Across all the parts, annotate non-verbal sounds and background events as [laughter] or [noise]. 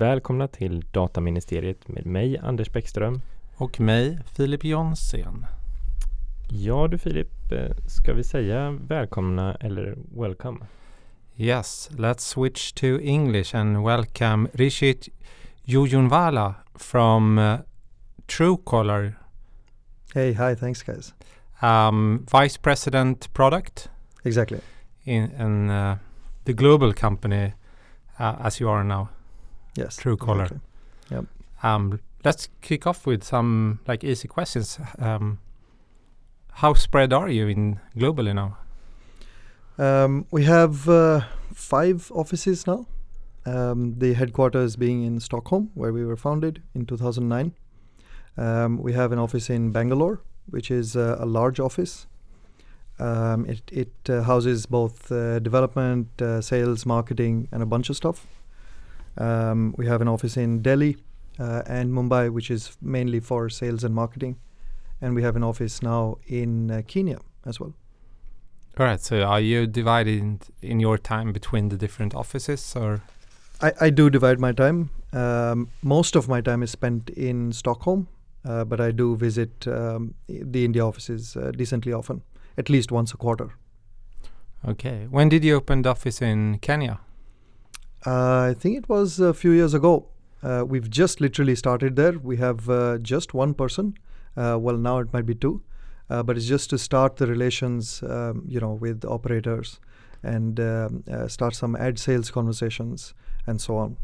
Välkomna till Dataministeriet med mig Anders Bäckström. Och mig Filip Jonsén. Ja du Filip, eh, ska vi säga välkomna eller welcome? Yes, let's switch to English and welcome Rishit Jujunwala from uh, Truecaller. Hey, hi, thanks guys. Um, Vice President Product Exactly. in, in uh, the global company uh, as you are now. Yes. Truecaller. exactly. Um, let's kick off with some like easy questions. Um, how spread are you in globally now? Um, we have uh, five offices now. Um, the headquarters being in Stockholm, where we were founded in 2009. Um, we have an office in Bangalore, which is uh, a large office. Um, it it uh, houses both uh, development, uh, sales, marketing, and a bunch of stuff. Um, we have an office in Delhi uh, and Mumbai, which is mainly for sales and marketing. And we have an office now in uh, Kenya as well. All right. So are you divided in your time between the different offices or? I, I do divide my time. Um, most of my time is spent in Stockholm, uh, but I do visit um, the India offices uh, decently often, at least once a quarter. Okay. When did you open the office in Kenya? Uh, I think it was a few years ago. Uh, we've just literally started there. We have uh, just one person. Well, now it might be two, but it's just to start the relations, um, you know, with operators and um, uh, start some ad sales conversations and so on.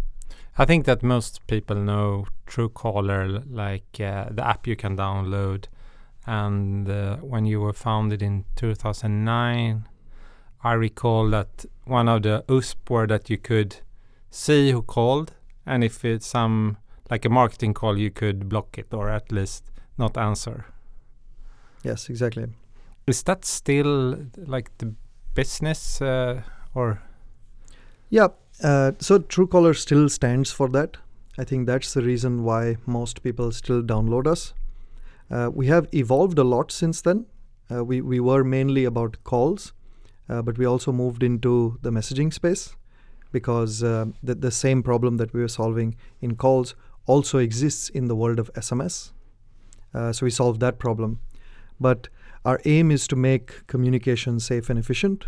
I think that most people know Truecaller, like uh, the app you can download. And uh, when you were founded in 2009, I recall that one of the USP were that you could see who called, and if it's some like a marketing call, you could block it or at least not answer. Yes, exactly. Is that still like the business uh, or? Yeah, uh, so Truecaller still stands for that. I think that's the reason why most people still download us. Uh, we have evolved a lot since then. Uh, we, we were mainly about calls, uh, but we also moved into the messaging space because uh, the, the same problem that we were solving in calls also exists in the world of SMS. Uh, so we solved that problem. But our aim is to make communication safe and efficient.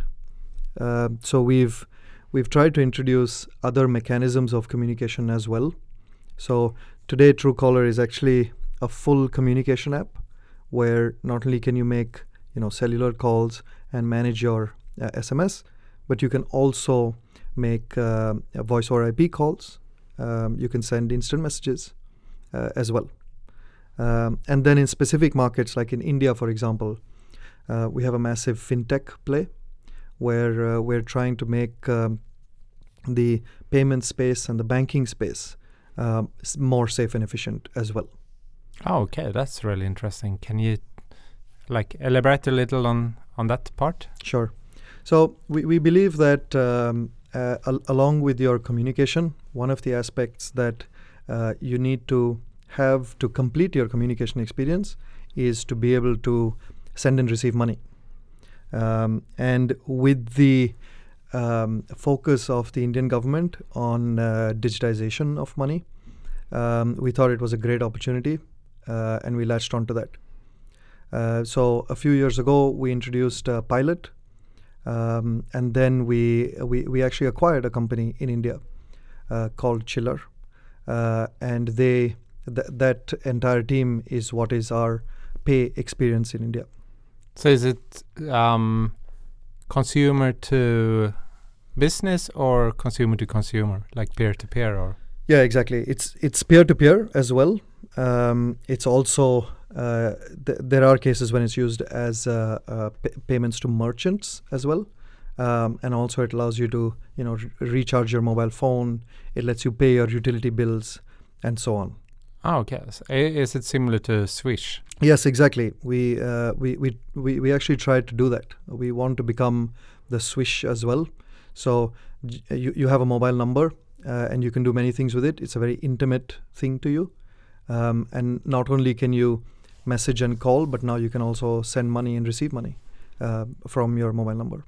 Uh, so we've we've tried to introduce other mechanisms of communication as well. So today, Truecaller is actually a full communication app where not only can you make you know cellular calls and manage your uh, SMS, but you can also make uh, voice or IP calls. Um, you can send instant messages uh, as well. Um, and then in specific markets like in India, for example, uh, we have a massive fintech play where uh, we're trying to make um, the payment space and the banking space um, more safe and efficient as well. Oh, okay, that's really interesting. Can you like elaborate a little on on that part? Sure. So we, we believe that um, al- along with your communication, one of the aspects that uh, you need to have to complete your communication experience is to be able to send and receive money. Um, and with the um, focus of the Indian government on uh, digitization of money, um, we thought it was a great opportunity uh, and we latched onto that. Uh, so a few years ago, we introduced a pilot, um, and then we, we we actually acquired a company in India uh, called Chillr, uh, and they th- that entire team is what is our pay experience in India. So is it um, consumer to business or consumer to consumer, like peer to peer, or? Yeah, exactly. It's it's peer to peer as well. Um, it's also uh, th- there are cases when it's used as uh, uh, p- payments to merchants as well, um, and also it allows you to you know re- recharge your mobile phone. It lets you pay your utility bills and so on. Oh, okay. So is it similar to Swish? Yes, exactly. We, uh, we, we, we, we actually tried to do that. We want to become the Swish as well. So j- you, you have a mobile number uh, and you can do many things with it. It's a very intimate thing to you. Um, and not only can you message and call, but now you can also send money and receive money uh, from your mobile number.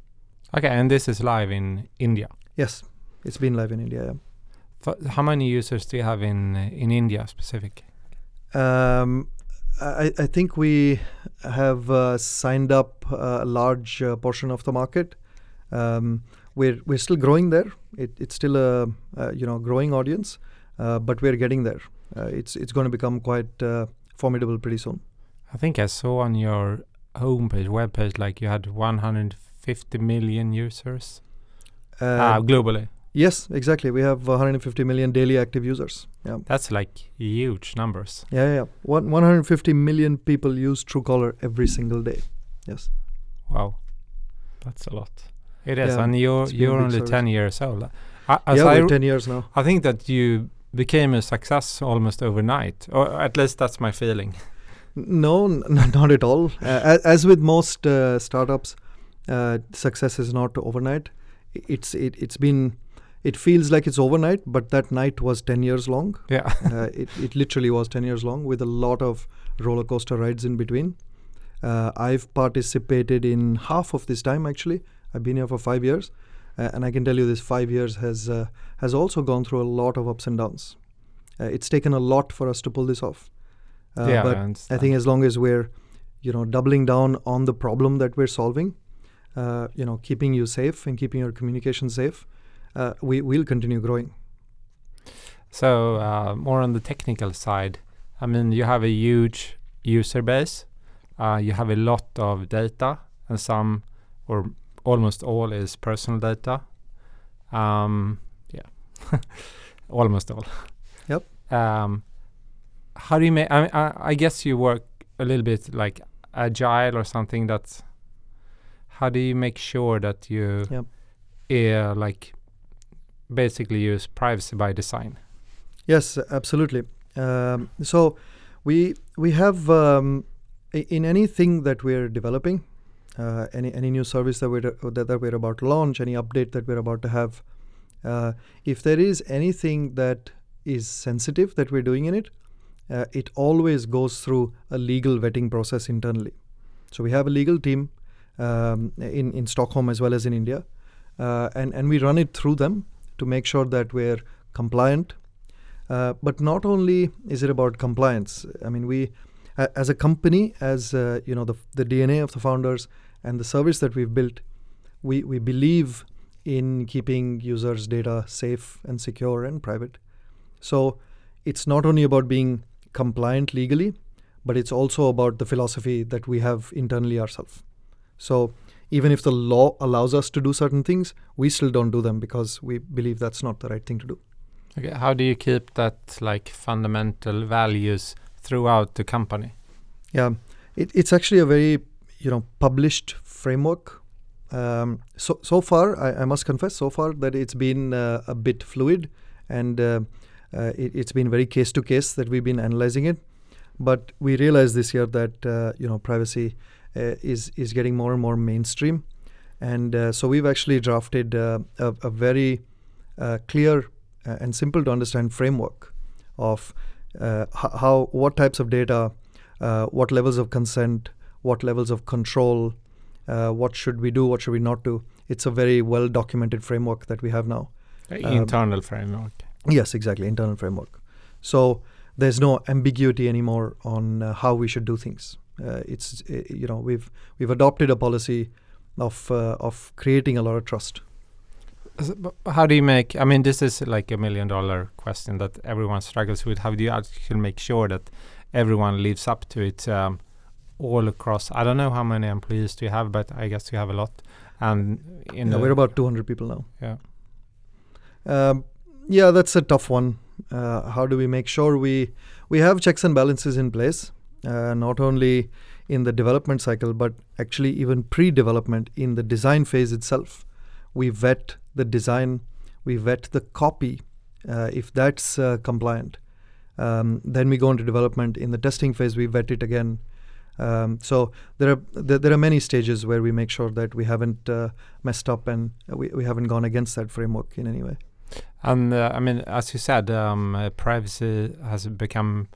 Okay, and this is live in India. Yes, it's been live in India. Yeah. F- how many users do you have in uh, in India specific? Um, I, I think we have uh, signed up a large uh, portion of the market. Um, we're we're still growing there. It, it's still a, a you know growing audience, uh, but we're getting there. Uh, it's it's going to become quite uh, formidable pretty soon. I think I saw on your homepage, webpage, like you had 150 million users uh, globally. Yes, exactly. We have 150 million daily active users. Yeah. That's like huge numbers. Yeah, yeah. One, 150 million people use Truecaller every single day. Yes. Wow. That's a lot. It is, Yeah, and you're it's been a you're only service. ten years old. I, yeah, I, we're r- 10 years now. I think that you became a success almost overnight, or at least that's my feeling. No, not at all. Uh, as with most uh, startups, uh, success is not overnight. It's it, it's been it feels like it's overnight, but that night was 10 years long. Yeah. uh, it, it literally was 10 years long with a lot of roller coaster rides in between. Uh, I've participated in half of this time actually. I've been here for five years, uh, and I can tell you this five years has uh, has also gone through a lot of ups and downs. Uh, it's taken a lot for us to pull this off. Uh, yeah, but I, I think as long as we're, you know, doubling down on the problem that we're solving, uh, you know, keeping you safe and keeping your communication safe, uh, we will continue growing. So uh, more on the technical side, I mean, you have a huge user base. Uh, you have a lot of data, and some, or almost all, is personal data. Um, [laughs] almost all. Yep. Um, how do you make? I, I I guess you work a little bit like agile or something. That's how do you make sure that you, Yep. yeah, like basically use privacy by design. Yes, absolutely. Um, so we we have um, in anything that we're developing, uh, any any new service that we're that, that we're about to launch, any update that we're about to have, uh, if there is anything that is sensitive that we're doing in it, uh, it always goes through a legal vetting process internally. So we have a legal team um, in in Stockholm as well as in India, uh, and and we run it through them to make sure that we're compliant. Uh, but not only is it about compliance. I mean, we, as a company, as uh, you know, the the DNA of the founders and the service that we've built, we we believe in keeping users' data safe and secure and private. So it's not only about being compliant legally, but it's also about the philosophy that we have internally ourselves. So even if the law allows us to do certain things, we still don't do them because we believe that's not the right thing to do. Okay, how do you keep that like fundamental values throughout the company? Yeah, it, it's actually a very you know published framework. Um, so so far, I, I must confess, so far that it's been uh, a bit fluid, and uh, uh, it, it's been very case to case that we've been analyzing it. But we realized this year that uh, you know privacy uh, is is getting more and more mainstream, and uh, so we've actually drafted a, a very clear and simple to understand framework of how what types of data what levels of consent, what levels of control, uh, what should we do, what should we not do. It's a very well documented framework that we have now. Um, internal framework. Yes, exactly, internal framework. So there's no ambiguity anymore on uh, how we should do things. Uh, it's uh, you know we've we've adopted a policy of uh, of creating a lot of trust. How do you make? I mean, this is like a million dollar question that everyone struggles with. How do you actually make sure that everyone lives up to it um, all across? I don't know how many employees do you have, but I guess you have a lot. And in Yeah, we're about 200 people now. yeah. Um, yeah, that's a tough one. Uh, how do we make sure we we have checks and balances in place, uh, not only in the development cycle, but actually even pre-development in the design phase itself. We vet the design, we vet the copy, uh, if that's uh, compliant. Um, then we go into development. In the testing phase, we vet it again. Um, so there are there, are many stages where we make sure that we haven't uh, messed up and we, we haven't gone against that framework in any way. And uh, I mean, as you said, um, uh, privacy has become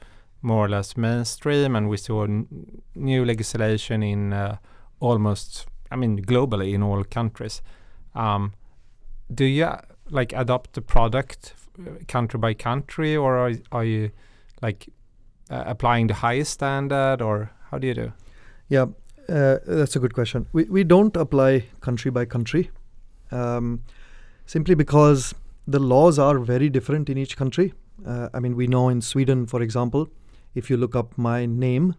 more or less mainstream, and we saw n- new legislation in uh, almost, I mean, globally in all countries. Um, do you like adopt the product uh, country by country, or are, are you like applying the highest standard, or how do you do? Yeah, uh, that's a good question. We we don't apply country by country, um, simply because the laws are very different in each country. Uh, I mean, we know in Sweden, for example, if you look up my name,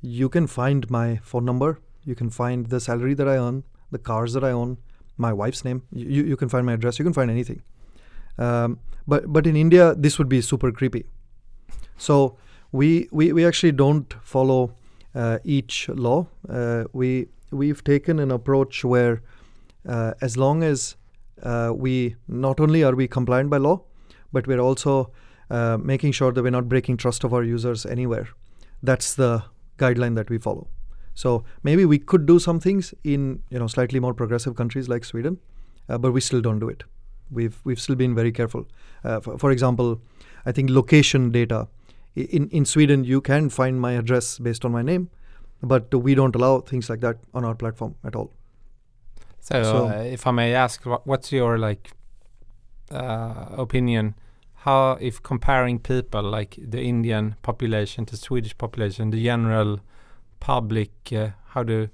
you can find my phone number, you can find the salary that I earn, the cars that I own, my wife's name. You you can find my address. You can find anything. Um, but but in India, this would be super creepy. So we we, we actually don't follow each law. Uh, we we've taken an approach where uh, as long as uh, we not only are we compliant by law, but we're also uh, making sure that we're not breaking trust of our users anywhere. That's the guideline that we follow. So maybe we could do some things in you know slightly more progressive countries like Sweden, uh, but we still don't do it. We've we've still been very careful. Uh, for example, I think location data in in Sweden you can find my address based on my name, but we don't allow things like that on our platform at all. So, So- uh, if I may ask, what, what's your like uh, opinion? How, if comparing people like the Indian population to Swedish population, the general public, uh, how do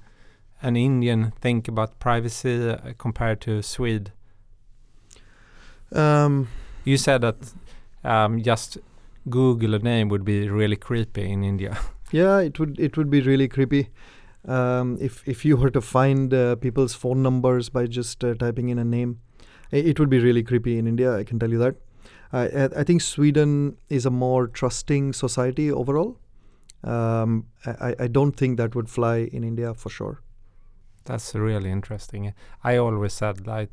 an Indian think about privacy uh, compared to Swede? Um, You said that um, just Google a name would be really creepy in India. [laughs] Yeah, it would it would be really creepy um, if if you were to find uh, people's phone numbers by just uh, typing in a name. I- It would be really creepy in India. I can tell you that. I I- think Sweden is a more trusting society overall. Um, I I- I don't think that would fly in India for sure. That's really interesting. I always said that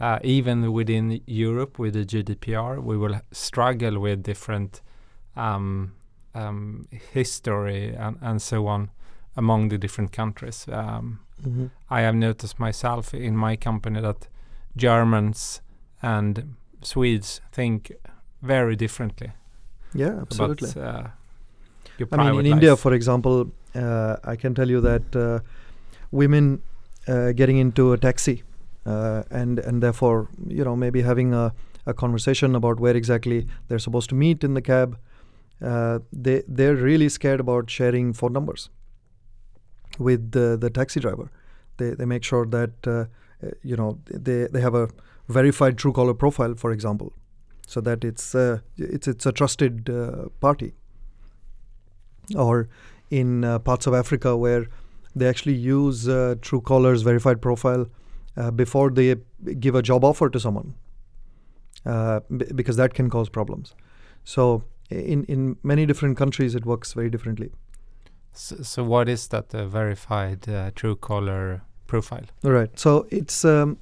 uh, even within Europe with the GDPR, we will struggle with different um, um, history and, and so on among the different countries. Um, I have noticed myself in my company that Germans and Swedes think very differently Yeah, absolutely. about uh, I mean, in India, for example, uh, I can tell you that uh, women uh, getting into a taxi uh, and and therefore, you know, maybe having a, a conversation about where exactly they're supposed to meet in the cab, uh, they they're really scared about sharing phone numbers with the, the taxi driver. They they make sure that uh, you know they they have a verified Truecaller profile, for example, so that it's uh, it's it's a trusted uh, party or in uh, parts of Africa where they actually use Truecaller's verified profile uh, before they give a job offer to someone, uh, b- because that can cause problems. So in in many different countries, it works very differently. So, so what is that uh, verified uh, Truecaller profile? All right. So it's um,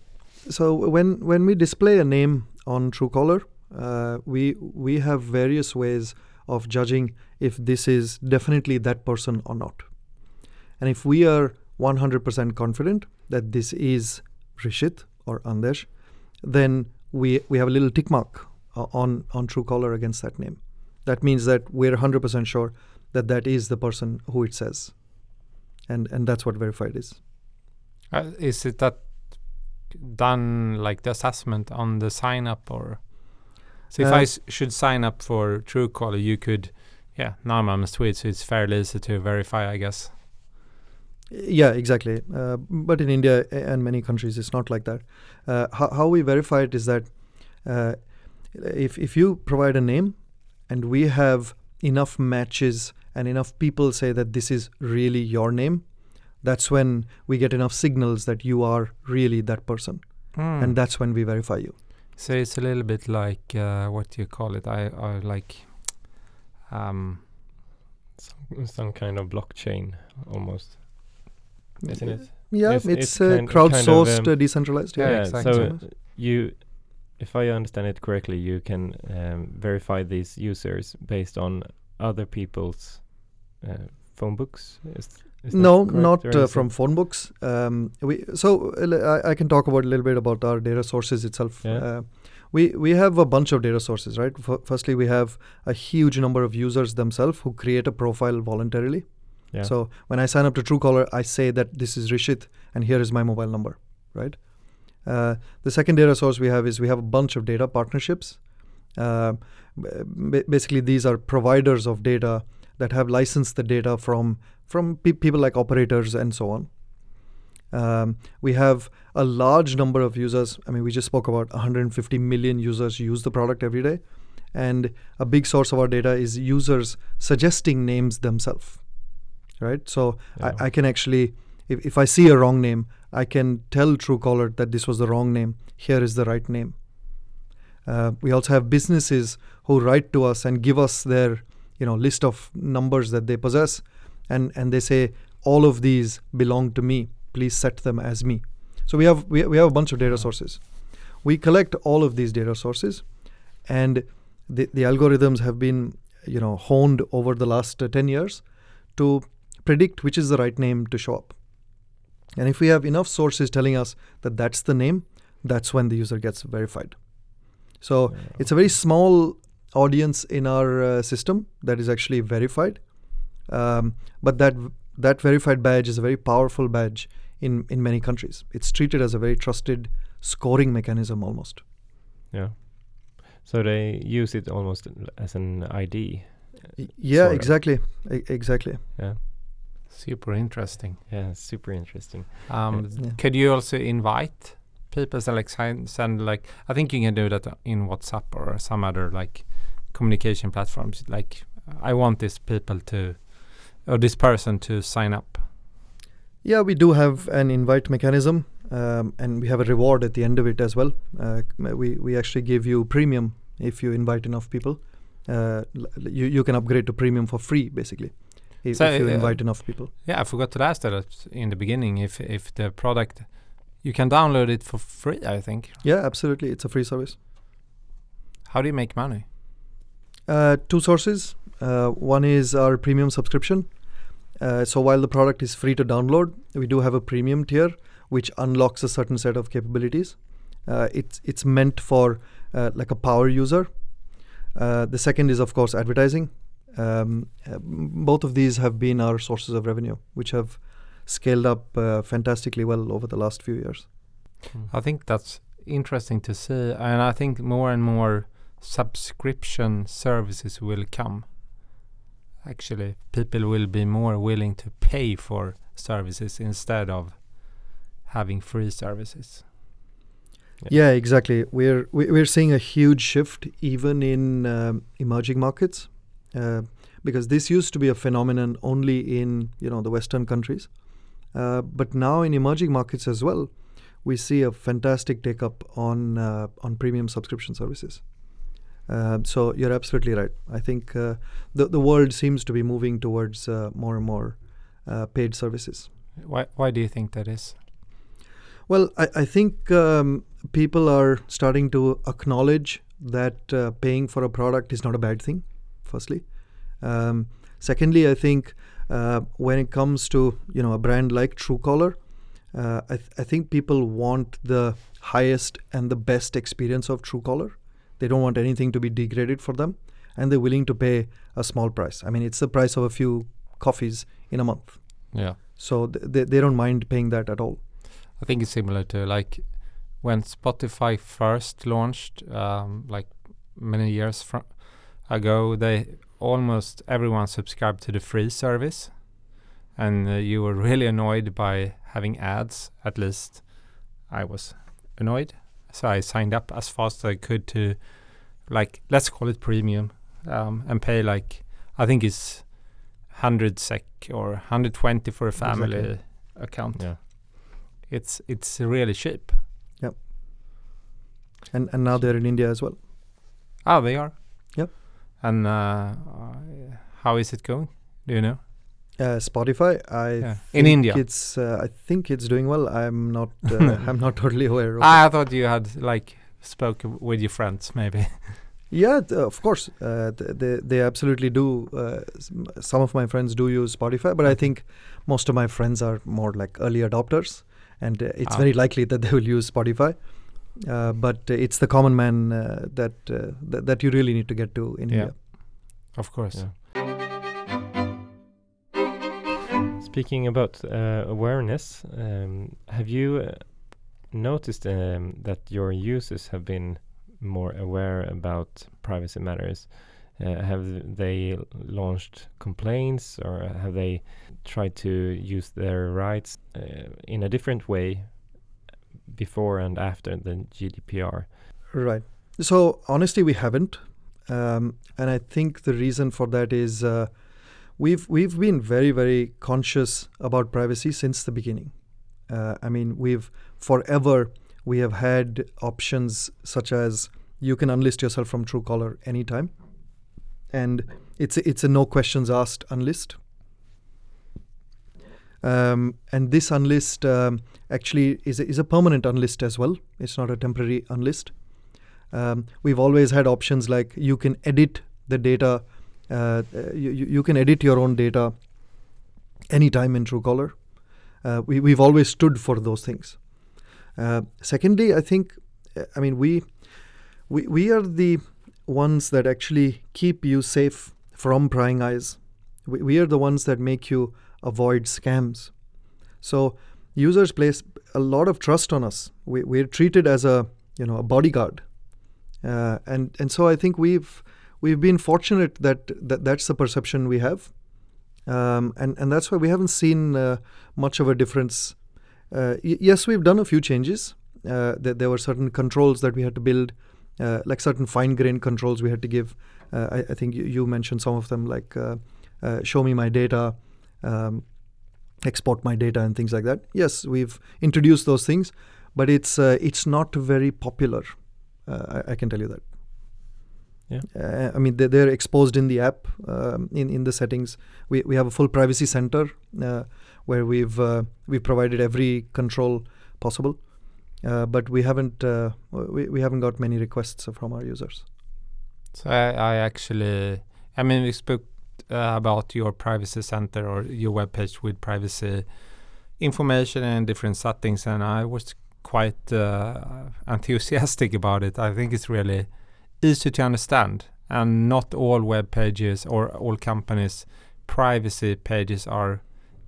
so when when we display a name on Truecaller, uh, we we have various ways of judging if this is definitely that person or not. And if we are 100% confident that this is Rishit or Andesh, then we we have a little tick mark uh, on on Truecaller against that name. That means that we're 100% sure that that is the person who it says, and and that's what verified is. Uh, is it that done like the assessment on the sign up or? So if Uh, I s- should sign up for Truecaller, you could, yeah. Now I'm a Swede, so it's fairly easy to verify, I guess. Yeah, exactly. Uh, but in India and many countries, it's not like that. Uh, how, how we verify it is that uh, if if you provide a name, and we have enough matches and enough people say that this is really your name, that's when we get enough signals that you are really that person, Hmm. and that's when we verify you. So it's a little bit like uh, what do you call it? I, I like. Um, Some, some kind of blockchain almost, isn't it? Yeah, It's- it's, it's uh, kind- kind of, crowdsourced, um, uh, decentralized. Yeah. Yeah, exactly. So you, if I understand it correctly, you can um, verify these users based on other people's uh, phone books. Is, is no, not uh, from phone books. Um, we so uh, I, I can talk about a little bit about our data sources itself. Yeah. Uh, we we have a bunch of data sources, right? F- firstly, we have a huge number of users themselves who create a profile voluntarily. Yeah. So when I sign up to Truecaller, I say that this is Rishit and here is my mobile number, right? Uh, the second data source we have is we have a bunch of data partnerships. Uh, b- basically, these are providers of data that have licensed the data from from pe- people like operators and so on. Um, we have a large number of users. I mean, we just spoke about 150 million users use the product every day, and a big source of our data is users suggesting names themselves. Right. So Yeah. I, I can actually, if, if I see a wrong name, I can tell Truecaller that this was the wrong name. Here is the right name. Uh, we also have businesses who write to us and give us their, you know, list of numbers that they possess, and and they say all of these belong to me. Please set them as me. So we have we, we have a bunch of data sources. We collect all of these data sources, and the the algorithms have been you know honed over the last uh, ten years to predict which is the right name to show up. And if we have enough sources telling us that that's the name, that's when the user gets verified. So it's a very small audience in our uh, system that is actually verified, um, but that that verified badge is a very powerful badge in in many countries. It's treated as a very trusted scoring mechanism almost. yeah. So they use it almost as an ID. Yeah, exactly, E- exactly. Yeah. Super interesting. Yeah. Super interesting. Um, Yeah. Could you also invite people to like send, like I think you can do that in WhatsApp or some other like communication platforms. Like I want this people to or this person to sign up. Yeah, we do have an invite mechanism, um, and we have a reward at the end of it as well. Uh, we we actually give you premium if you invite enough people. Uh, you you can upgrade to premium for free basically, if, So, if you uh, invite enough people. Yeah, I forgot to ask that in the beginning. If if the product you can download it for free, I think. Yeah, absolutely, it's a free service. How do you make money? Uh, two sources. Uh, one is our premium subscription. Uh, so while the product is free to download, we do have a premium tier which unlocks a certain set of capabilities. Uh, it's it's meant for uh, like a power user. Uh, the second is of course advertising. Um, uh, both of these have been our sources of revenue, which have scaled up uh, fantastically well over the last few years. I think that's interesting to see, and I think more and more subscription services will come. Actually, people will be more willing to pay for services instead of having free services. Yeah, exactly. We're we- we're seeing a huge shift even in um, emerging markets, uh, because this used to be a phenomenon only in you know the Western countries, uh, but now in emerging markets as well, we see a fantastic take up on uh, on premium subscription services. Uh, so you're absolutely right. I think uh, the the world seems to be moving towards uh, more and more uh, paid services. Why? Why do you think that is? Well, I, I think um, people are starting to acknowledge that uh, paying for a product is not a bad thing, firstly. Um, secondly, I think uh, when it comes to you know a brand like Truecaller, uh, I, th- I think people want the highest and the best experience of Truecaller. They don't want anything to be degraded for them, and they're willing to pay a small price. I mean, it's the price of a few coffees in a month, Yeah, so th- they, they don't mind paying that at all. I think it's similar to like when Spotify first launched, um, like many years fr- ago. They almost everyone subscribed to the free service, and uh, you were [laughs] really annoyed by having ads. At least I was annoyed, so I signed up as fast as I could to, like, let's call it premium, um, and pay like I think it's hundred sec or hundred twenty for a family Exactly. account Yeah. it's it's really cheap. Yep. And and now they're in India as well. Oh, they are. Yep. And uh, how is it going? Do you know? Uh, Spotify, I Yeah. In think India. it's uh, I think it's doing well. I'm not uh, [laughs] I'm not totally aware of. it. Ah, I thought you had like spoke with your friends, maybe. [laughs] Yeah, of course, uh, th- they they absolutely do. Uh, some of my friends do use Spotify, but I think most of my friends are more like early adopters, and uh, it's Ah. very likely that they will use Spotify. Uh, but uh, it's the common man uh, that, uh, th- that you really need to get to in Yeah. India. of course. Yeah. Speaking about uh, awareness, um, have you uh, noticed um, that your users have been more aware about privacy matters. Uh, have they launched complaints or have they tried to use their rights uh, in a different way before and after the GDPR? Right. So honestly, we haven't, um, and I think the reason for that is uh, we've we've been very very conscious about privacy since the beginning. Uh, I mean, we've forever we have had options such as you can unlist yourself from Truecaller anytime, and it's a, it's a no questions asked unlist. Um, and this unlist um, actually is a, is a permanent unlist as well. It's not a temporary unlist. Um, we've always had options like you can edit the data, uh, you, you can edit your own data anytime in Truecaller. Uh, we, we've always stood for those things. Uh, secondly, I think, uh, I mean, we, we, we are the ones that actually keep you safe from prying eyes. We, we are the ones that make you avoid scams. So users place a lot of trust on us. We, we're treated as a, you know, a bodyguard uh, and and so I think we've we've been fortunate that, that that's the perception we have, um, and and that's why we haven't seen uh, much of a difference. Uh, y- yes, we've done a few changes. Uh, there were certain controls that we had to build, uh, like certain fine-grained controls we had to give. Uh, I, I, think you, you, mentioned some of them, like show me my data. Um, export my data and things like that. Yes, we've introduced those things, but it's it's not very popular uh, I, I, can tell you that. Yeah. Uh, I mean, they're, they're, exposed in the app, um, in in the settings. We we have a full privacy center uh, where we've we've provided every control possible, but we haven't we, we haven't got many requests from our users. So I, I actually, I mean, we spoke uh, about your privacy center or your web page with privacy information and different settings, and I was quite uh, enthusiastic about it. I think it's really easy to understand, and not all web pages or all companies' privacy pages are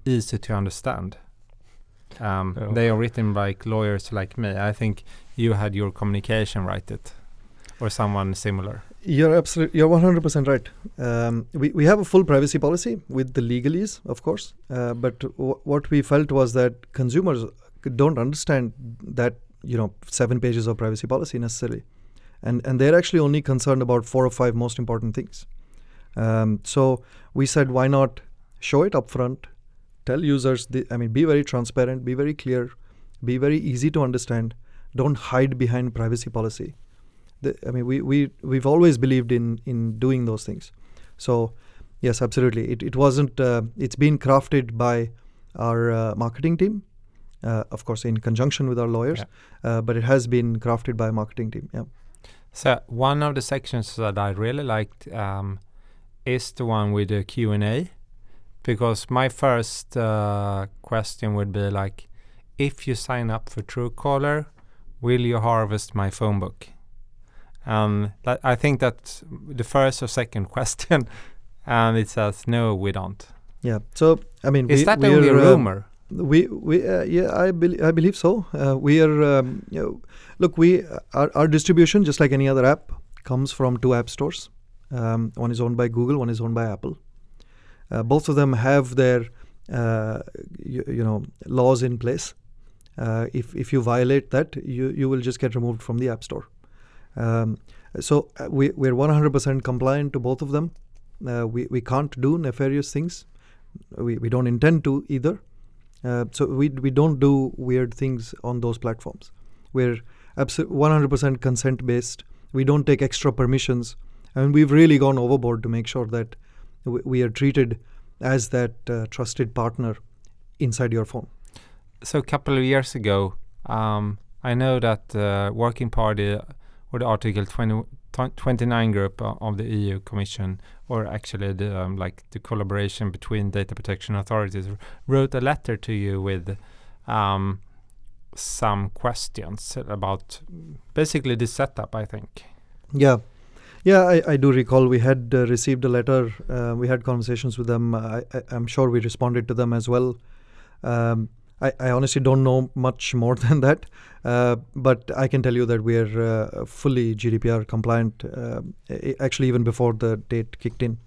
easy to understand. Um, oh. They are written by lawyers like me. I think you had your communication write it, or someone similar. You're absolutely, you're 100% right. Um, we, we have a full privacy policy with the legalese, of course. Uh, but what we felt was that consumers don't understand that you know seven pages of privacy policy necessarily, and and they're actually only concerned about four or five most important things. Um, so we said, why not show it upfront? Tell users, the, I mean, be very transparent, be very clear, be very easy to understand. Don't hide behind privacy policy. The, I mean, we we we've always believed in in doing those things. So yes, absolutely. It it wasn't. Uh, it's been crafted by our uh, marketing team uh, of course, in conjunction with our lawyers. Yeah. Uh, but it has been crafted by a marketing team. Yeah. So one of the sections that I really liked um, is the one with the Q and A, because my first uh, question would be like, if you sign up for Truecaller, will you harvest my phone book? Um, I think that's the first or second [laughs] question, and it says no, we don't. Yeah. So I mean, is we, that only a uh, rumor? we we uh, yeah I believe I believe so. Uh, we are um, you know, look we our, our distribution just like any other app comes from two app stores. Um, one is owned by Google, one is owned by Apple. Uh, both of them have their uh, you, you, know laws in place. Uh, if if you violate that, you you will just get removed from the app store. Um, so uh, we we're 100% compliant to both of them. we we can't do nefarious things. We we don't intend to either. Uh, so we we don't do weird things on those platforms. We're absolutely 100% consent based. We don't take extra permissions, and we've really gone overboard to make sure that we are treated as that uh, trusted partner inside your phone. So a couple of years ago, um, I know that uh, Working Party or the Article 20, 29 group of the EU Commission, or actually the um, like the collaboration between data protection authorities, wrote a letter to you with um, some questions about basically the setup. I think. Yeah, yeah, I, I do recall we had uh, received a letter. Uh, we had conversations with them. I, am sure we responded to them as well. Um, I, I honestly don't know much more [laughs] than that, uh, but I can tell you that we are uh, fully GDPR compliant. Uh, actually, even before the date kicked in,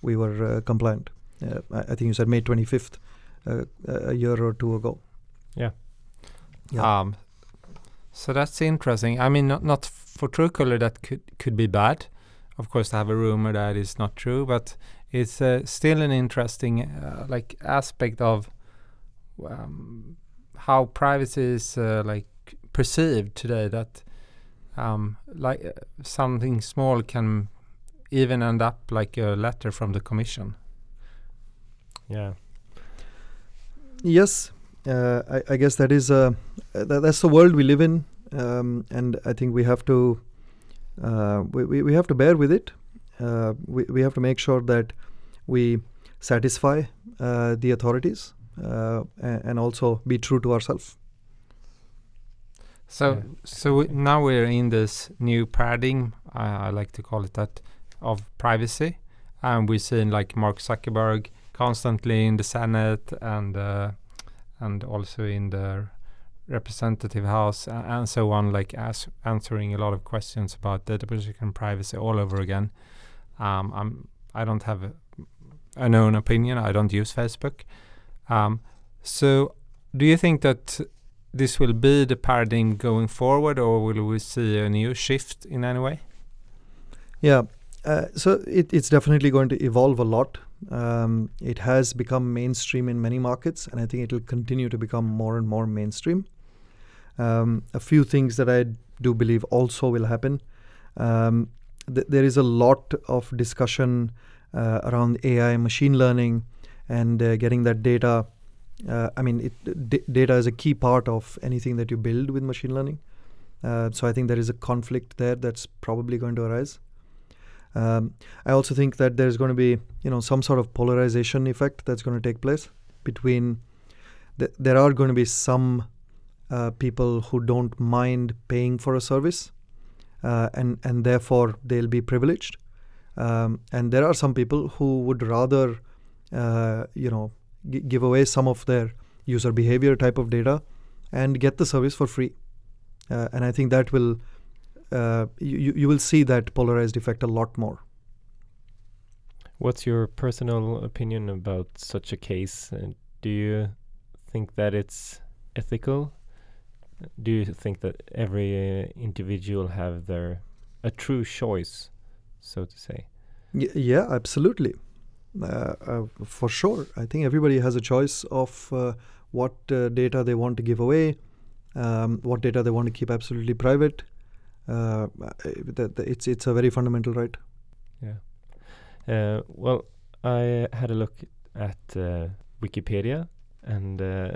we were uh, compliant. Uh, I, I, think you said May 25th, uh, a year or two ago. Yeah. yeah. Um, so that's interesting. I mean, not not for Truecaller that could could be bad. Of course, to have a rumor that is not true, but it's still an interesting like aspect of um, how privacy is uh, like perceived today that um, like uh, something small can even end up like a letter from the commission. Yeah. Yes uh, I, I, guess that is uh, th- that's the world we live in um, and I think we have to uh, we, we, we have to bear with it. Uh, we, we have to make sure that we satisfy the authorities uh, and also be true to ourselves. So, yeah. so now we're in this new paradigm. I like to call it that of privacy, and we're seeing like Mark Zuckerberg constantly in the Senate and uh, and also in the representative house and so on, like as answering a lot of questions about data protection and privacy all over again. Um, I'm I don't have a, an own opinion. I don't use Facebook, so, do you think that this will be the paradigm going forward, or will we see a new shift in any way? Yeah, uh, so it, it's definitely going to evolve a lot. Um, it has become mainstream in many markets, and I think it will continue to become more and more mainstream. Um, a few things that I do believe also will happen. Um, th- there is a lot of discussion uh, around AI, machine learning, and uh, getting that data. Uh, I mean, it, d- data is a key part of anything that you build with machine learning. Uh, so I think there is a conflict there that's probably going to arise. Um, I also think that there's going to be, you know, some sort of polarization effect that's going to take place between. Th- there are going to be some uh, people who don't mind paying for a service, uh, and and therefore they'll be privileged, um, and there are some people who would rather uh, you know, g- give away some of their user behavior type of data and get the service for free. Uh, and I think that will, uh, you, you will see that polarized effect a lot more. What's your personal opinion about such a case? Uh, do you think that it's ethical? Do you think that every uh, individual have their a true choice, so to say? Y yeah, absolutely. Uh, uh, for sure. I think everybody has a choice of uh, what data they want to give away, um, what data they want to keep absolutely private. it's it's a very fundamental right. Yeah. well, I had a look at Wikipedia and uh,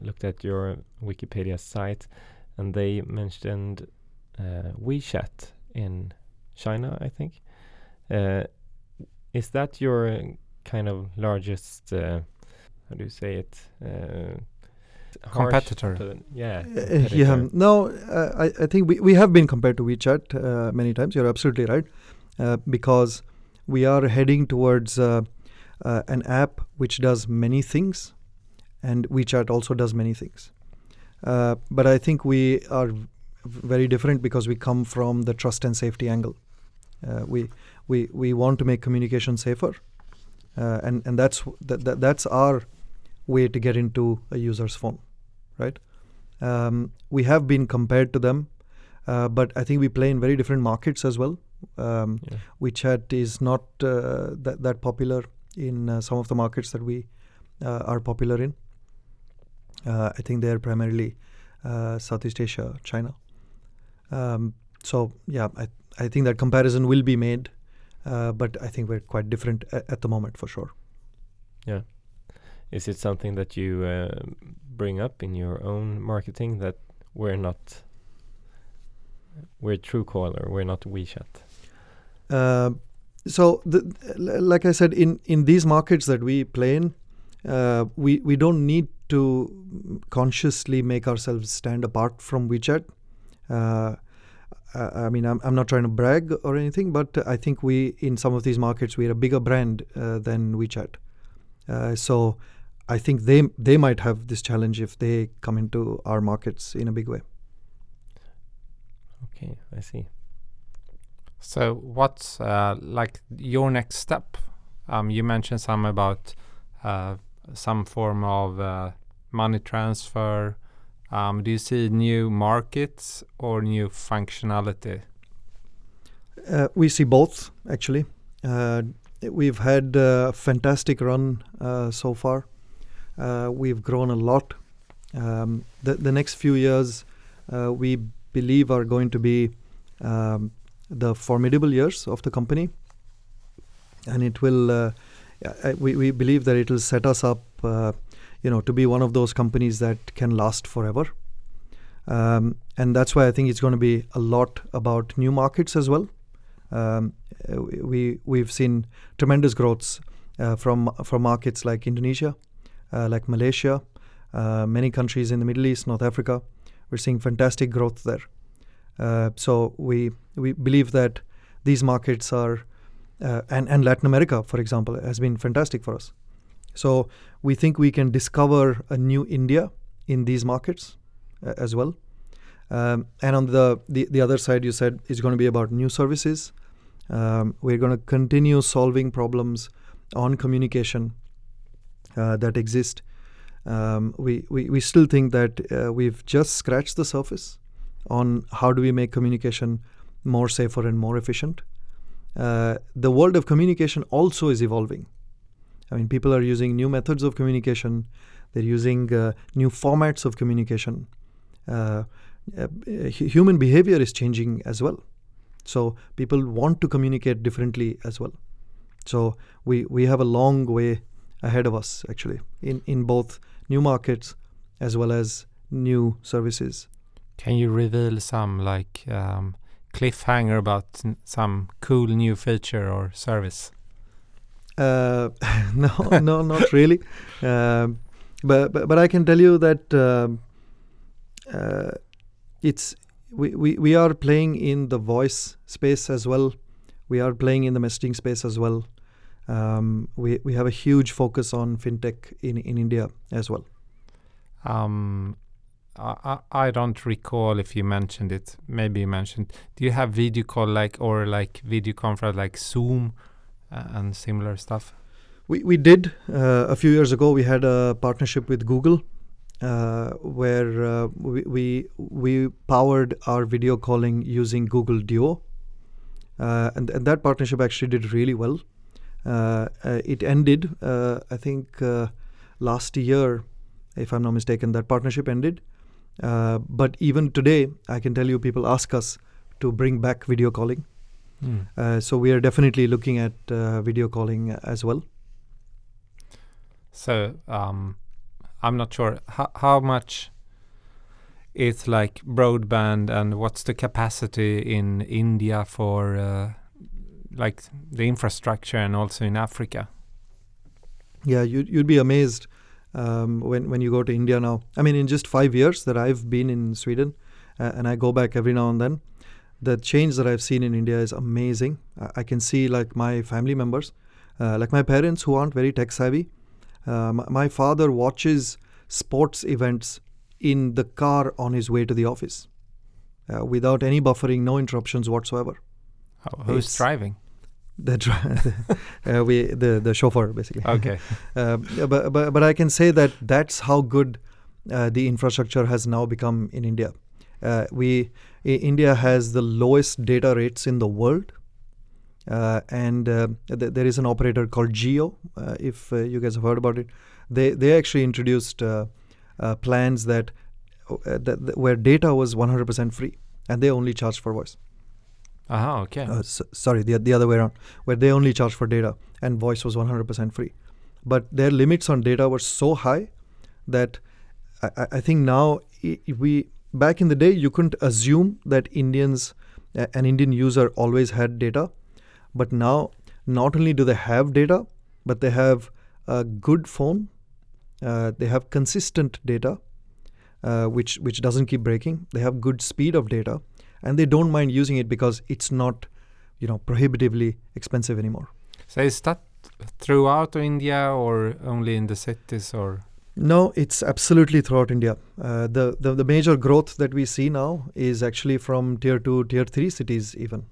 looked at your Wikipedia site, and they mentioned uh, WeChat in China, I think. Uh, is that your kind of largest? Uh, how do you say it? Uh, competitor. yeah. Competitor. yeah. No, uh, I, I think we, we have been compared to WeChat uh, many times. You're absolutely right, uh, because we are heading towards uh, an app which does many things, and WeChat also does many things. but I think we are very different because we come from the trust and safety angle. we we we want to make communication safer, uh, and and that's that, that that's our way to get into a user's phone, right? Um, we have been compared to them, uh, but I think we play in very different markets as well. Um, yeah. WeChat is not uh, that that popular in uh, some of the markets that we uh, are popular in. Uh, I think they're primarily Southeast Asia, China. Um, so yeah, I I think that comparison will be made uh, but I think we're quite different at, at, the moment for sure. Yeah. Is it something that you uh, bring up in your own marketing that we're not, we're Truecaller, we're not WeChat? Uh, so, the, like I said, in, in these markets that we play in, uh, we, we don't need to consciously make ourselves stand apart from WeChat. Uh, I mean, I'm, I'm not trying to brag or anything, but I think we, in some of these markets, we're a bigger brand uh, than WeChat. Uh, so I think they they might have this challenge if they come into our markets in a big way. Okay, I see. So, what's uh, like your next step? Um, you mentioned some about uh, some form of uh, money transfer. Um, do you see new markets or new functionality? Uh, we see both actually. Uh, we've had a fantastic run uh, so far. Uh, we've grown a lot. Um, the the next few years, uh, we believe are going to be um, the formidable years of the company, and it will. Uh, we we believe that it will set us up, you know, to be one of those companies that can last forever. Um, and that's why I think it's going to be a lot about new markets as well. Um, we we've seen tremendous growths uh, from from markets like Indonesia, uh, like Malaysia, uh, many countries in the Middle East, North Africa. We're seeing fantastic growth there. Uh, so we we believe that these markets are uh, and and Latin America, for example, has been fantastic for us. So we think we can discover a new India in these markets uh, as well. Um, and on the, the the other side, you said it's going to be about new services. Um, we're going to continue solving problems on communication uh, that exist. Um, we, we we still think that uh, we've just scratched the surface on how do we make communication more safer and more efficient. Uh, the world of communication also is evolving. I mean, people are using new methods of communication. They're using uh, new formats of communication. Uh, uh, human behavior is changing as well. So people want to communicate differently as well. So we, we have a long way ahead of us actually in, in both new markets as well as new services. Can you reveal some like um, cliffhanger about some cool new feature or service? Uh, [laughs] no, no, [laughs] not really. Um, but, but but I can tell you that um, uh, it's we, we we are playing in the voice space as well. We are playing in the messaging space as well. Um, we we have a huge focus on fintech in in India as well. Um, I, I I don't recall if you mentioned it. Maybe you mentioned. Do you have video call like or like video conference like Zoom uh, and similar stuff? We we did uh, a few years ago. We had a partnership with Google, uh, where uh, we, we we powered our video calling using Google Duo, uh, and and that partnership actually did really well. Uh, uh, it ended, I think, last year, if I'm not mistaken. That partnership ended, but even today, I can tell you, people ask us to bring back video calling. Uh, so we are definitely looking at uh, video calling as well. So um, I'm not sure how, how much it's like broadband and what's the capacity in India for uh, like the infrastructure and also in Africa. Yeah, you'd, you'd be amazed um, when, when you go to India now. I mean, in just five years that I've been in Sweden, uh, and I go back every now and then, the change that I've seen in India is amazing. I, I can see like my family members, uh, like my parents who aren't very tech savvy. Uh, my, my father watches sports events in the car on his way to the office uh, without any buffering, no interruptions whatsoever. How, who's It's- driving? [laughs] The, dri- [laughs] uh, we, the, the chauffeur, basically. Okay. [laughs] Uh, but, but but I can say that that's how good uh, the infrastructure has now become in India. Uh, we India has the lowest data rates in the world, uh, and uh, th- there is an operator called Jio. Uh, if uh, you guys have heard about it, they they actually introduced uh, uh, plans that, uh, that, where data was 100% free, and they only charged for voice. Aha, okay. Uh, s- sorry, the the other way around, where they only charged for data and voice was 100% free. But their limits on data were so high that I, I- I think now i- we back in the day you couldn't assume that Indians, a- an Indian user always had data, but now not only do they have data, but they have a good phone, uh, they have consistent data, uh, which which doesn't keep breaking. They have good speed of data, and they don't mind using it because it's not, you know, prohibitively expensive anymore. So is that throughout India or only in the cities or? No, it's absolutely throughout India. Uh, the, the the major growth that we see now is actually from tier two, tier three cities even.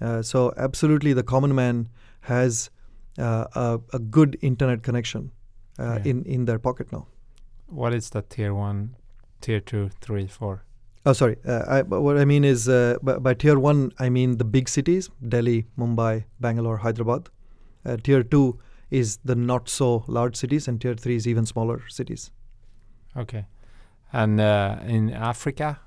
Uh, so absolutely, the common man has uh, a, a good internet connection uh, Yeah. in in their pocket now. What is that tier one, tier two, three, four? Oh, sorry. Uh, I, but what I mean is, uh, by, by tier one, I mean the big cities: Delhi, Mumbai, Bangalore, Hyderabad. Uh, tier two is the not so large cities, and tier three is even smaller cities. Okay. And uh, in Africa,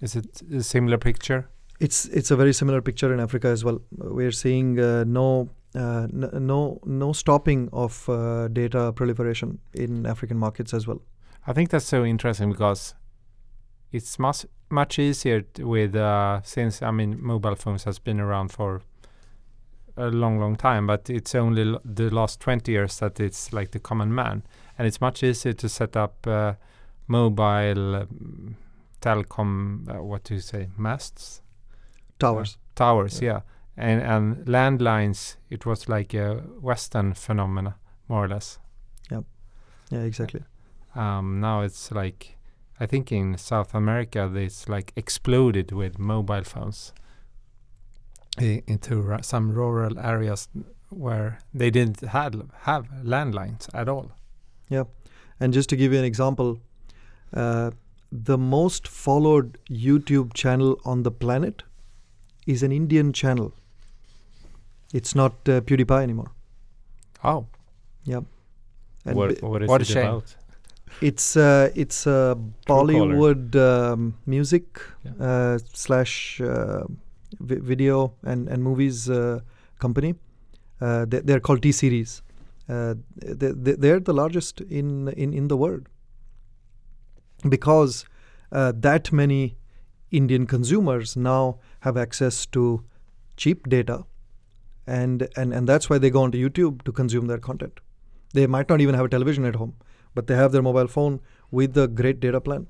is it a similar picture? It's it's a very similar picture in Africa as well. We're seeing uh, no. Uh, no, no stopping of uh, data proliferation in African markets as well. I think that's so interesting because it's much much easier with uh, since I mean mobile phones has been around for a long long time, but it's only l- the last 20 years that it's like the common man, and it's much easier to set up uh, mobile um, telecom. Uh, what do you say? Masts, Towers. towers, Yeah. yeah, and and landlines. It was like a Western phenomena, more or less. Yeah, exactly. um, now it's like I think in South America it's like exploded with mobile phones into ra- some rural areas where they didn't have have landlines at all. Yeah. And just to give you an example, uh, the most followed YouTube channel on the planet is an Indian channel. It's not uh, PewDiePie anymore. Oh, And what, what is what it shame. about? it's uh, it's uh, Bollywood um, music Yeah. uh, slash uh, vi- video and and movies uh, company. Uh, they, they're called T Series. Uh, they, they- they're the largest in in in the world because uh, that many Indian consumers now have access to cheap data, and and and that's why they go onto YouTube to consume their content. They might not even have a television at home, but they have their mobile phone with a great data plan,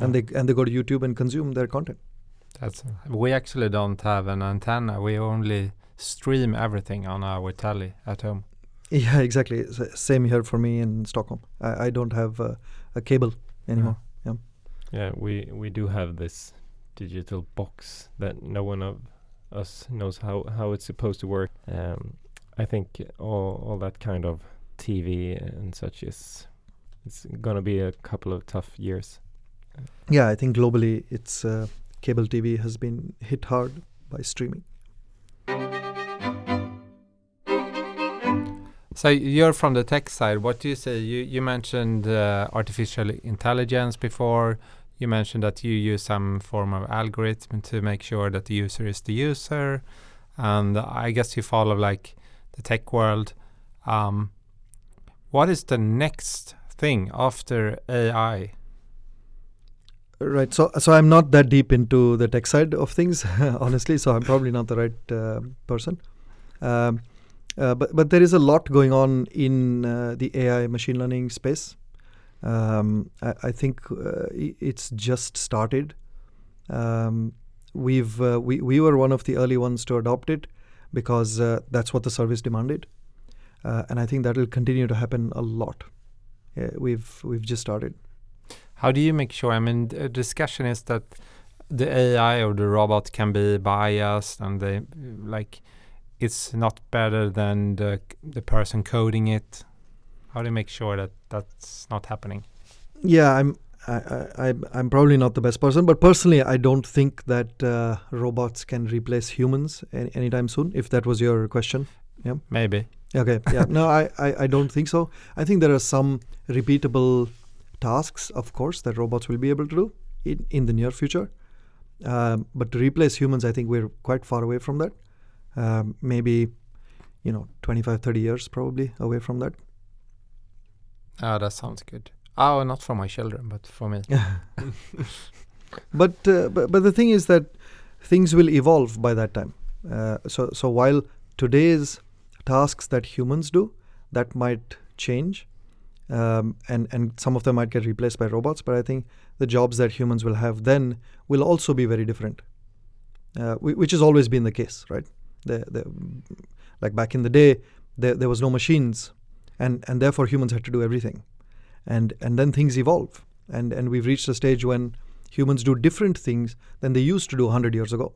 and they and they go to YouTube and consume their content. That's we actually don't have an antenna. We only stream everything on our telly at home. Yeah, exactly. S- Same here for me in Stockholm. I, I don't have uh, a cable anymore. Yeah, we we do have this digital box that no one of us knows how how it's supposed to work. Um, I think all all that kind of TV and such is it's gonna be a couple of tough years. Yeah, I think globally, it's uh, cable TV has been hit hard by streaming. So you're from the tech side. What do you say? You you mentioned uh, artificial intelligence before. You mentioned that you use some form of algorithm to make sure that the user is the user, and I guess you follow like the tech world. Um, what is the next thing after AI? Right. So, so I'm not that deep into the tech side of things, [laughs] honestly. So I'm probably not the right uh, person. Um, uh, but but there is a lot going on in uh, the AI machine learning space. Um, I, I think uh, it's just started. Um, we've uh, we we were one of the early ones to adopt it because uh, that's what the service demanded, and I think that will continue to happen a lot. Yeah, we've we've just started. How do you make sure? I mean, the discussion is that the AI or the robot can be biased, and they like it's not better than the the person coding it. How do you make sure that that's not happening? Yeah, I'm. I, I, I'm- probably not the best person, but personally, I don't think that uh, robots can replace humans any, anytime soon. If that was your question, yeah, Maybe. okay, yeah, no, I, I, I don't think so. I think there are some repeatable tasks, of course, that robots will be able to do in, in the near future. Um, but to replace humans, I think we're quite far away from that. Um, maybe, you know, 25, 30 years probably away from that. Oh, that sounds good. Oh, not for my children, but for me. [laughs] but, uh, but but the thing is that things will evolve by that time. Uh, so so while today's tasks that humans do that might change, um, and and some of them might get replaced by robots. But I think the jobs that humans will have then will also be very different, uh, which has always been the case, right? The, the like back in the day, there, there was no machines, and and therefore humans had to do everything, and and then things evolve, and and we've reached a stage when humans do different things than they used to do 100 years ago,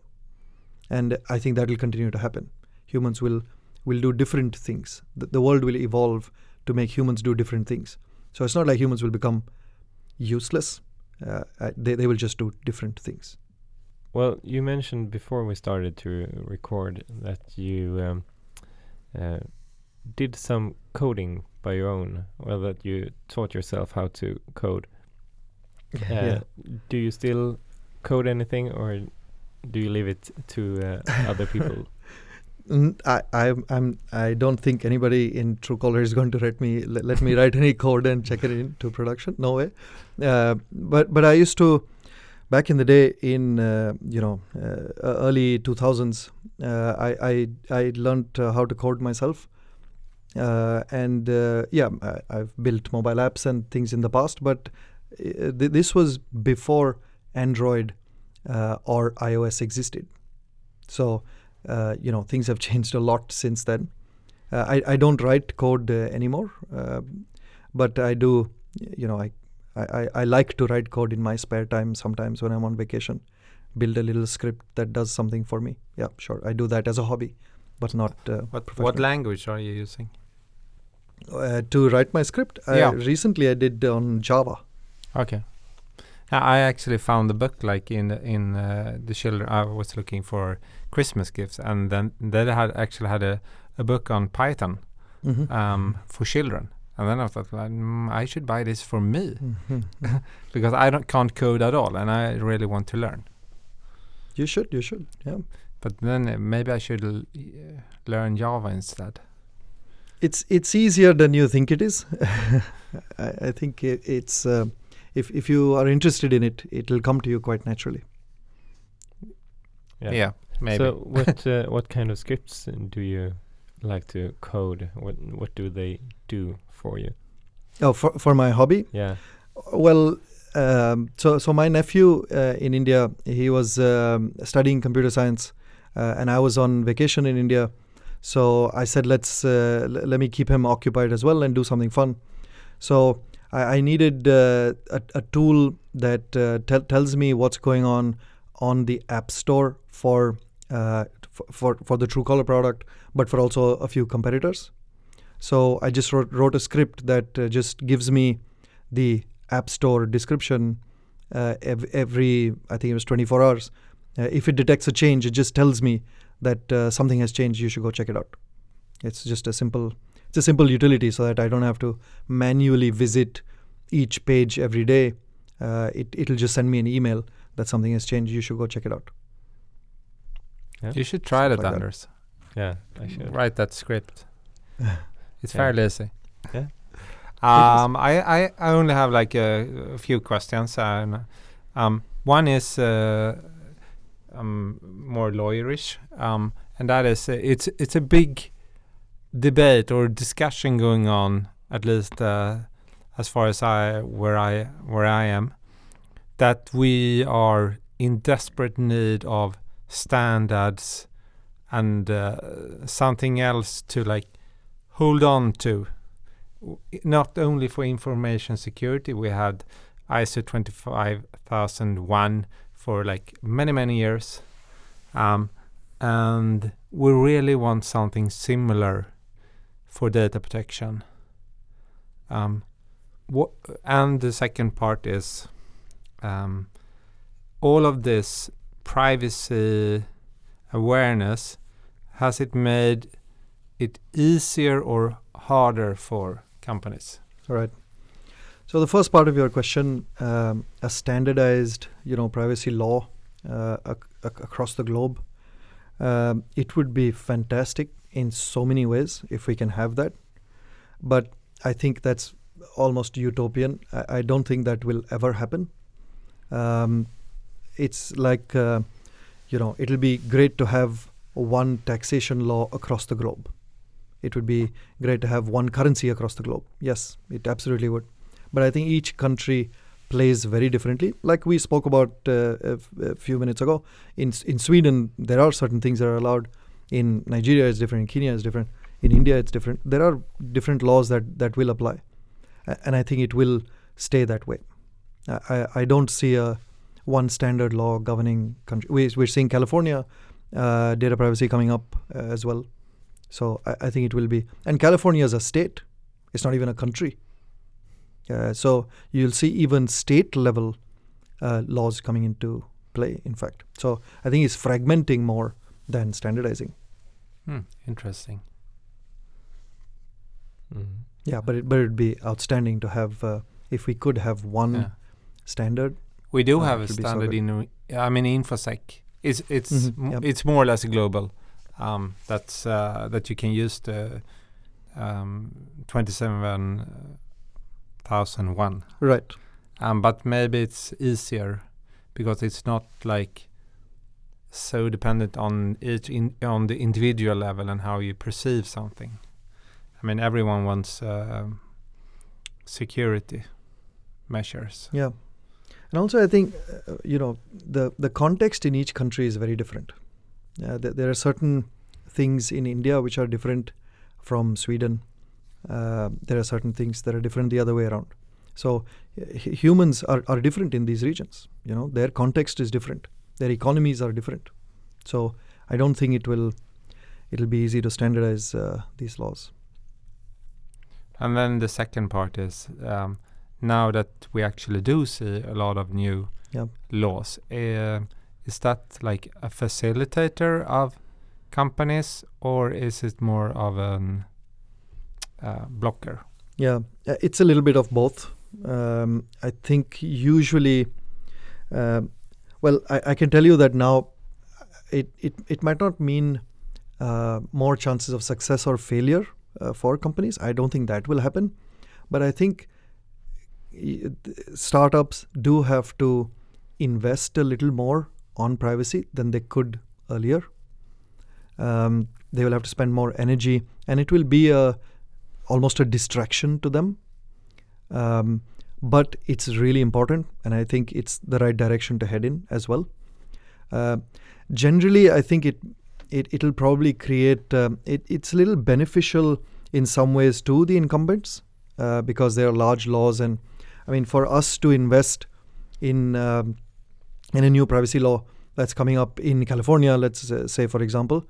and I think that will continue to happen. Humans will will do different things. The, the world will evolve to make humans do different things. So it's not like humans will become useless. Uh, uh, they, they will just do different things. Well, you mentioned before we started to record that you um, uh, did some coding by your own. Well, that you taught yourself how to code. Uh, yeah. Do you still code anything, or do you leave it to uh, other people? [laughs] I, I'm, I don't think anybody in Truecaller is going to let me let, let me write any code and check it into production. No way. Uh, but but I used to, back in the day, in uh, you know uh, early 2000s, uh, I I I learned uh, how to code myself. Uh, and yeah, I, I've built mobile apps and things in the past, but th- this was before Android or iOS existed. So uh, you know things have [laughs] changed a lot since then. Uh, I I don't write code uh, anymore, but I do. You know, I, I I like to write code in my spare time sometimes when I'm on vacation. Build a little script that does something for me. Yeah, sure, I do that as a hobby, but not. what what language are you using? to write my script, yeah. recently I did on Java. Okay. I actually found the book like in in uh, the children. I was looking for Christmas gifts, and then they had actually had a, a book on Python mm-hmm. um, for children. And then I thought, like, mm, I should buy this for me [laughs] mm-hmm. because I don't can't code at all, and I really want to learn. You should, you should, yeah. But then uh, maybe I should l- learn Java instead. It's it's easier than you think it is. [laughs] I, I, think it, it's. Uh, if if you are interested in it, it will come to you quite naturally. Yeah, yeah maybe. So what uh, what kind of scripts do you like to code? What what do they do for you? Oh, for for my hobby. Yeah. Well, um, so so my nephew uh, in India, he was um, studying computer science, uh, and I was on vacation in India. So I said, let's uh, let me keep him occupied as well and do something fun. So I, I needed uh, a, a, tool that uh, tells me what's going on on the App Store for uh, for for the Truecaller product, but for also a few competitors. So I just wrote, wrote a script that uh, just gives me the App Store description uh, every, every, I think it was 24 hours. Uh, if it detects a change, it just tells me that something has changed. You should go check it out. It's just a simple it's a simple utility so that I don't have to manually visit each page every day. Uh, it it'll just send me an email that something has changed. You should go check it out. Yeah. You should try that, like Anders. Yeah, I should write that script. [laughs] it's yeah. fairly easy. Yeah. Um, I, I, I only have like a, a few questions. And, um, one is uh, um, more lawyerish, um, and that is uh, it's it's a big debate or discussion going on, at least uh, as far as I where I where I am, that we are in desperate need of standards and uh, something else to like hold on to. Not only for information security, we had ISO 25001 for like many many years, um, and we really want something similar for data protection. Um, and the second part is um, all of this privacy awareness has it made it easier or harder for companies? All right. So the first part of your question, um, a standardized, you know, privacy law uh, ac- ac- across the globe, um, it would be fantastic in so many ways if we can have that. But I think that's almost utopian. I, I don't think that will ever happen. Um, it's like, uh, you know, it'll be great to have one taxation law across the globe. It would be great to have one currency across the globe. Yes, it absolutely would. But I think each country plays very differently. Like we spoke about uh, a, f- a few minutes ago, in in Sweden there are certain things that are allowed in Nigeria it's different, in Kenya it's different, In India, it's different. There are different laws that that will apply, A- and I think it will stay that way. I I, I don't see a one standard law governing country. We, we're seeing California uh, data privacy coming up uh, as well. So I, I think it will be. And California is a state; it's not even a country. Uh, so you'll see even state level uh, laws coming into play. In fact, so I think it's fragmenting more than standardizing. Hmm, interesting. Mhm. Yeah, but it, but it'd be outstanding to have uh, if we could have one Yeah. standard. We do Uh, have a should be so standard in, I mean, InfoSec. It's it's Mhm, yep. it's more or less global. Um, that's uh, that you can use the um, twenty seven thousand one. Right. Um, but maybe it's easier because it's not like so dependent on each in, on the individual level and how you perceive something. I mean, everyone wants um security measures. Yeah, and also I think uh, you know the the context in each country is very different. Uh, th- there are certain things in India which are different from Sweden. Uh, there are certain things that are different the other way around. So h- humans are, are different in these regions. You know, their context is different. Their economies are different. So I don't think it will it'll be easy to standardize uh, these laws. And then the second part is um, now that we actually do see a lot of new Yep. laws, uh, is that like a facilitator of companies or is it more of a uh, blocker? Yeah, uh, it's a little bit of both. Um, I think usually, um well, I, I can tell you that now, it it, it might not mean uh, more chances of success or failure uh, for companies. I don't think that will happen, but I think startups do have to invest a little more on privacy than they could earlier. Um, they will have to spend more energy, and it will be a almost a distraction to them. Um, but it's really important, and I think it's the right direction to head in as well. Uh, generally, I think it it it'll probably create um, it, it's a little beneficial in some ways to the incumbents uh, because there are large laws, and I mean for us to invest in um, in a new privacy law that's coming up in California, let's uh, say for example,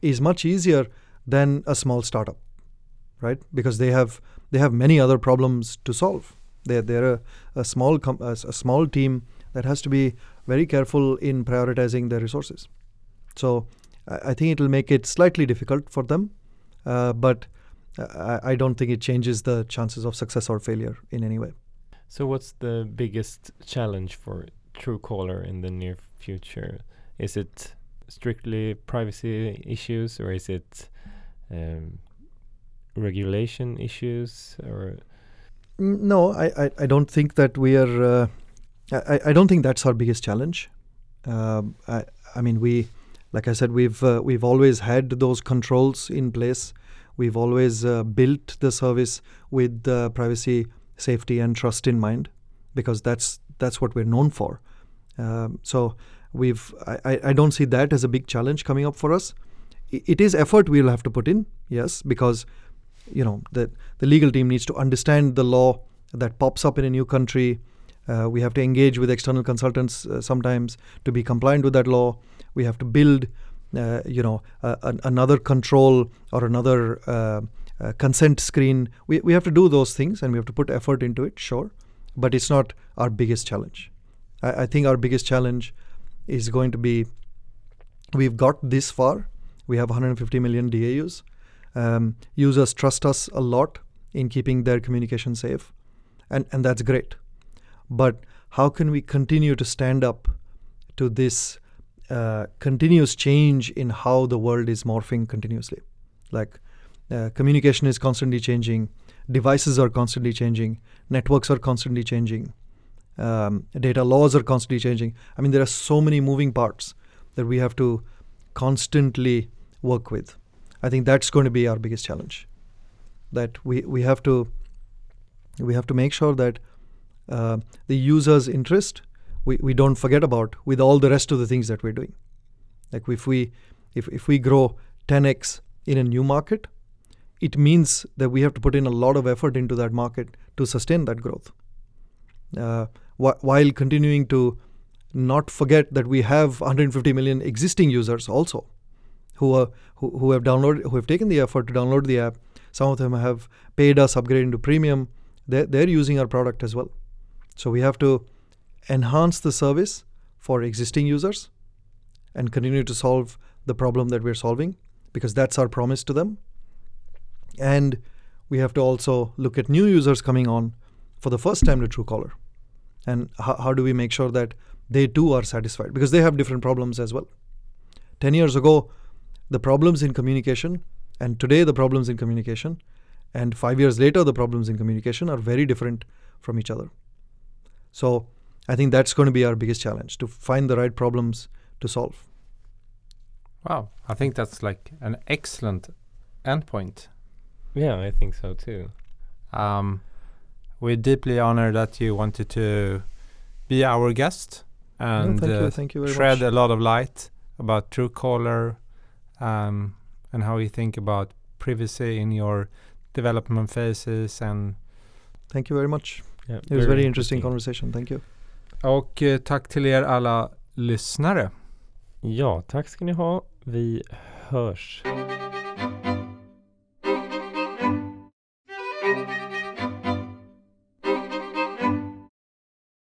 is much easier than a small startup right? Because they have they have many other problems to solve. They're they're a, a small com- a, a small team that has to be very careful in prioritizing their resources. So I, I think it'll make it slightly difficult for them, uh, but I, I don't think it changes the chances of success or failure in any way. So, what's the biggest challenge for Truecaller in the near future? Is it strictly privacy issues, or is it um, regulation issues, or Mm, No, I, I, I don't think that we are. Uh, I, I don't think that's our biggest challenge. Um, I, I mean, we, like I said, we've uh, we've always had those controls in place. We've always uh, built the service with uh, privacy, safety, and trust in mind, because that's that's what we're known for. Um, so we've. I, I don't see that as a big challenge coming up for us. It is effort we'll have to put in, yes, because you know the the legal team needs to understand the law that pops up in a new country. Uh, we have to engage with external consultants uh, sometimes to be compliant with that law. We have to build, uh, you know, uh, an, another control or another uh, consent screen. We we have to do those things and we have to put effort into it, sure, but it's not our biggest challenge. I, I think our biggest challenge is going to be we've got this far. We have 150 million DAUs. Um, users trust us a lot in keeping their communication safe, and, and that's great. But how can we continue to stand up to this uh, continuous change in how the world is morphing continuously? Like uh, communication is constantly changing, devices are constantly changing, networks are constantly changing, um, data laws are constantly changing. I mean, there are so many moving parts that we have to constantly work with. I think that's going to be our biggest challenge. That we, we have to we have to make sure that uh, the user's interest we, we don't forget about with all the rest of the things that we're doing. Like if we if, if we grow 10x in a new market, it means that we have to put in a lot of effort into that market to sustain that growth. Uh, wh- while continuing to not forget that we have 150 million existing users also who are who, who have downloaded who have taken the effort to download the app. Some of them have paid us upgrading to premium. They're, they're using our product as well. So we have to enhance the service for existing users and continue to solve the problem that we're solving because that's our promise to them and we have to also look at new users coming on for the first time to truecaller and how, how do we make sure that they too are satisfied? Because they have different problems as well. 10 years ago the problems in communication and today the problems in communication and 5 years later the problems in communication are very different from each other. So i think that's going to be our biggest challenge to find the right problems to solve. Wow, I think that's like an excellent endpoint. Yeah, I think so too. Um, we're deeply honored that you wanted to be our guest No, and thank uh, you thank you very shed much a lot of light about Truecaller um, and how you think about privacy in your development phases and thank you very much Yeah, it was very interesting conversation thank you och eh, tack till er alla lyssnare. Ja, tack ska ni ha. Vi hörs.